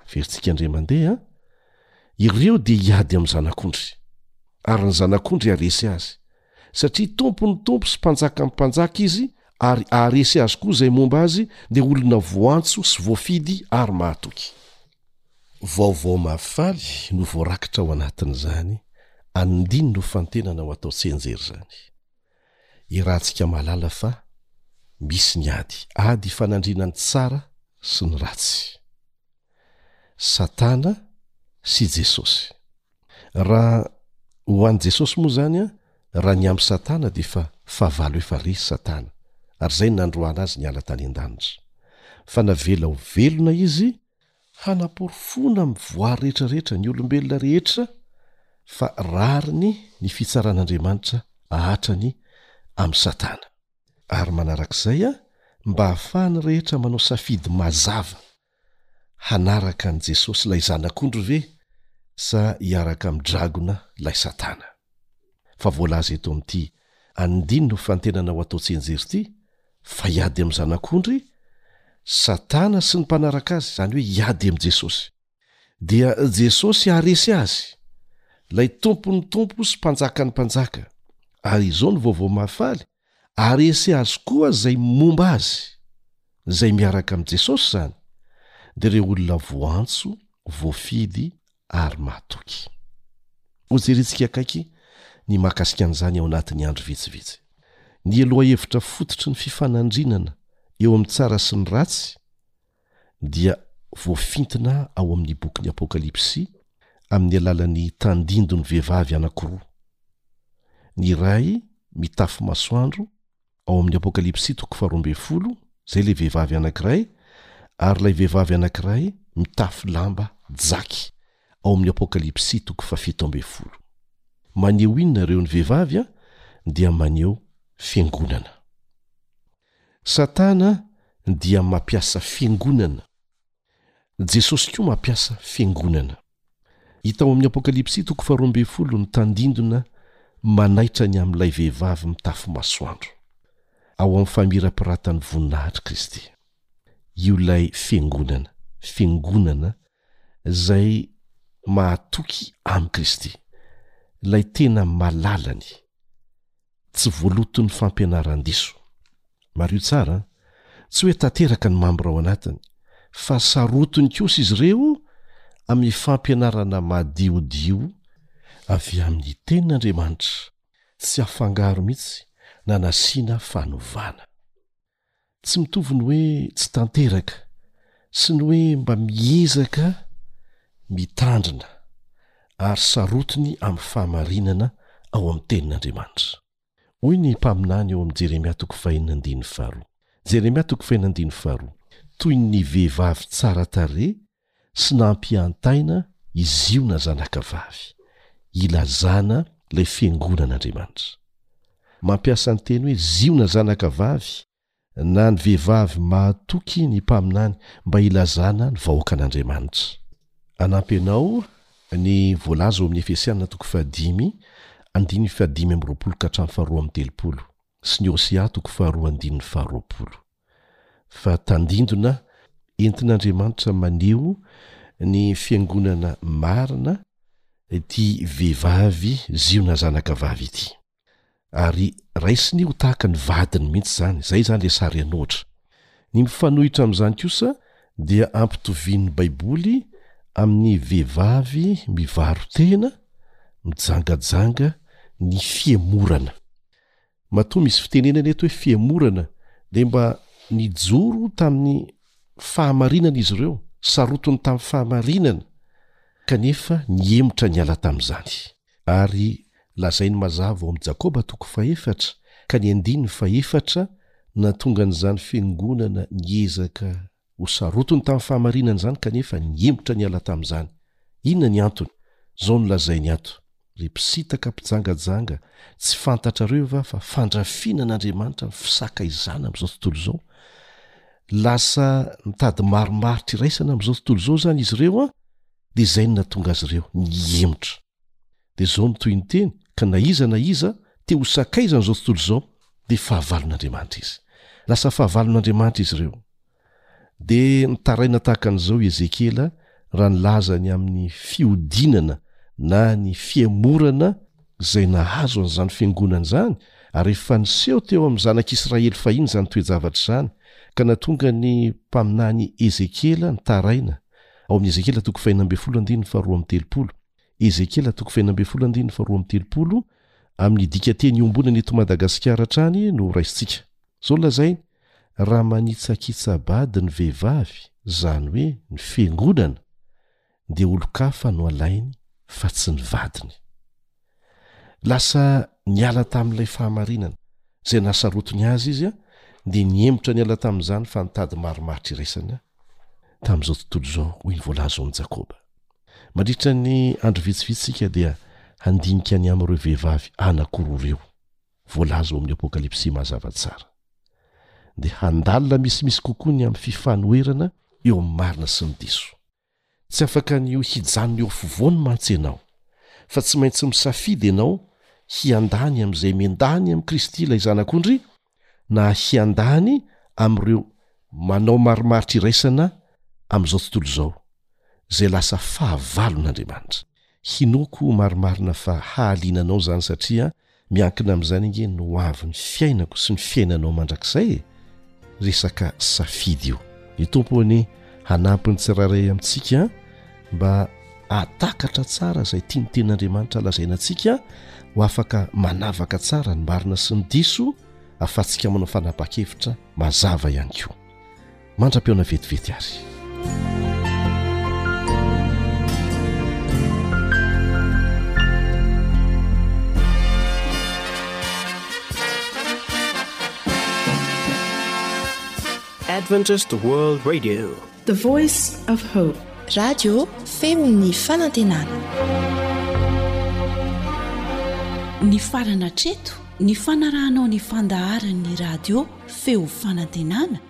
Averintsika indray mandeha, Ireo dia hiady amin'ny zanak'ondry, ary ny zanak'ondry haharesy azy. satria Tompon'ny Tompo sy Mpanjakan'ny Mpanjaka Izy ary haharesy azy koa izay momba Azy dia olona voantso sy voafidy ary mahatoky. Vaovao mahafaly no voarakitra ao anatin'izany andininy hofantenana ho atao tsianjery izany. Iarahantsika mahalala fa misy ny ady, ady ifanandriana ny tsara sy ny ratsy. Satana sy Jesosy. Raha ho an'i Jesosy moa izany an, raha ny amin'i Satana dia efa fahavalo efa resy Satana, ary izay no nandroahana azy niala tany an-danitra. Fa navela ho velona izy, hanaporofoana amin'ny voary rehetrarehetra ny olombelona rehetra fa rariny ny fitsaran'Andriamanitra ahatrany amin'i Satana. Ary manarak'izay an, mba hahafahan'ny rehetra manao safidy mazava Hanaraka an'i Jesosy ilay Zanak'ondry ve sa hiaraka amin'ny dragona ilay Satana? Fa voalaza eto amin'ity andininy nofantenana ho atao tsianjery ity fa hiady amin'ny Zanak'ondry Satana sy ny mpanaraka azy, izany hoe hiady amin'i Jesosy. Dia Jesosy haharesy azy, ilay Tompon'ny tompo sy Mpanjakan'ny mpanjaka. Ary izao ny vaovao mahafaly, ary ese azy koa izay momba azy, izay miaraka amin'i Jesosy izany, dia ireo olona voantso, voafidy ary mahatoky. Hojerentsika akaiky ny mahakasika an'izany ao anatin'ny andro vitsivitsy. Ny lohahevitra fototry ny fifanandrinana eo amin'ny tsara sy ny ratsy, dia voafintina ao amin' ny Bokin' ny Apôkalipsy amin' ny alalan' ny tandindon' ny vehivavy anankiroa, ny iray mitafy masoandro, ao amin' ny Apôkalipsy toko faharoa ambin'ny folo, izay ilay vehivavy anankiray, ary ilay vehivavy anankiray mitafy lamba jaky, ao amin' ny Apôkalipsy toko fahafito ambin'ny folo. Maneho inona ireo ny vehivavy? Dia maneho Fiangonana. Satana dia mampiasa fiangonana. Jesosy koa mampiasa fiangonana. Hita ao amin'ny Apokalypsy toko faharoa ambin'ny folo ny tandindona manaitra ny amin'ilay vehivavy mitafy masoandro, ao amin'ny famirapiratany voninahitr'i Kristy. Io ilay fiangonana, fiangonana Izay mahatoky amin'i Kristy, ilay tena malalany, tsy voaloton'ny fampianaran-diso. Mariho tsara, tsy hoe tanteraka ny mambra ao anatiny, fa sarotiny kosa izy ireo amin'ny fampianarana madiodio avy amin'ny Tenin'Andriamanitra, tsy afangaro mihitsy na nasiana fanovana. Tsy mitovy ny hoe tsy tanteraka sy ny hoe mba miezaka mitandrina ary sarotiny amin'ny fahamarinana ao amin'ny Tenin'Andriamanitra. Hoy ny mpaminany ao amin'ny Jeremia toko fahenina andininy faharoa, Jeremia toko fahenina andininy faharoa, Toy ny vehivavy tsara tarehy sy nampiantaina i Ziona zanakavavy, ilazana ilay fiangonan'Andriamanitra. Mampiasa ny teny hoe Ziona zanakavavy na ny vehivavy mahatoky ny mpaminany mba ilazana ny vahoakan'Andriamanitra. Hanampy anao ny voalaza ao amin'ny Efesiana toko fahadimy andininy fahadimy amby roapolo ka hatramin'ny faharoa amby telopolo sy ny Hosea toko faharoa andininy faharoapolo. fa tandindona entin'Andriamanitra maneho ny fiangonana marina ity vehivavy ziona zanaka vavy ity. Ary raisiny ho tahaka ny vadiny mihitsy izany, izay izany ilay sary an'ohatra. Ny mifanohitra amin'izany kosa dia ampitovian'ny Baiboly amin'ny vehivavy mivaro-tena, mijangajanga ny fihemorana. Matoa misy fitenenana eto hoe fihemorana dia mba nijoro tamin'ny fahamarinana izy ireo, sarotiny tamin'ny fahamarinana kanefa nihemotra niala tamin'izany. Ary lazainy mazava ao amin'ny Jakoba toko fahefatra ka ny andininy fahefatra nahatonga an'izany fiangonana niezaka Ho sarotiny tamin'ny fahamarinana izany kanefa nihemotra niala tamin'izany. Inona ny antony? Izao no lazainy ato, Ry mpisintaka mpijangajanga, tsy fantatrareo va fa fandrafiana an'Andriamanitra ny fisakaizana amin'izao tontolo izao? Lasa mitady marimaritra iraisana amin'izao tontolo izao izany izy ireo an! Dia izay no nahatonga azy ireo nihemotra. Dia izao no tohin'ny teny, ka na iza na iza te ho sakaizan'izao tontolo izao, dia fahavalon'Andriamanitra izy. Lasa fahavalon'Andriamanitra izy ireo. Dia nitaraina tahaka an'izao i Ezekiela raha nilaza ny amin'ny fihodinana na ny fihemorana izay nahazo an'izany fiangonana izany, ary efa niseho teo amin'ny zanak'Israely fahiny izany toe-javatra izany, ka nahatonga ny mpaminany Ezekiela nitaraina, Ao amin'ny Ezekiela toko fahenina ambin'ny folo andininy faharoa amby telopolo. Ezekiela toko fahenina ambin'ny folo andininy faharoa amby telopolo, Amin'ny dikanteny iombonana eto Madagasikara hatrany no horaisintsika. Izao no lazainy, Raha manitsakitsa-bady ny vehivavy, izany hoe ny fiangonana, dia olon-kafa no alainy fa tsy ny vadiny. Lasa niala tamin'ilay fahamarinana, izay nahasarotiny azy izy, dia nihemotra niala tamin'izany fa nitady marimaritra iraisana tamin'izao tontolo izao, hoy ny voalaza ao amin'i Jakoba. Mandritra ny andro vitsivitsy isika dia handinika ny amin'ireo vehivavy anankiroa ireo, voalaza ao amin'ny Apokalypsy mazava tsara. Dia handalina misimisy kokoa ny amin'ny fifanoherana eo amin'ny marina sy ny diso. Tsy afaka ny ho hijanona eo afovoany mantsy ianao, fa tsy maintsy misafidy ianao hiandany amin'izay miandany amin'i Kristy ilay Zanak'ondry, na hiandany amin'ireo manao marimaritra iraisana amin'izao tontolo izao, izay lasa fahavalon'Andriamanitra. Hinoako ho marimarina fa hahaliana anao izany satria Miankina amin'izany ange ny ho avin'ny fiainako sy ny fiainanao mandrakizay e! Resaka safidy io. Ny Tompo anie hanampy ny tsirairay amintsika mba hahatakatra tsara izay tian'ny Tenin'Andriamanitra lazaina antsika ho afaka manavaka tsara ny marina sy ny diso ahafahantsika manao fanapahan-kevitra mazava ihany koa. mandra-pihaona vetivety ary. Adventist World Radio, the voice of hope. Radio Femon'ny Fanantenana. Ny farana treto, ny fanarahanao ny fandaharan'ny radio Feo Fanantenana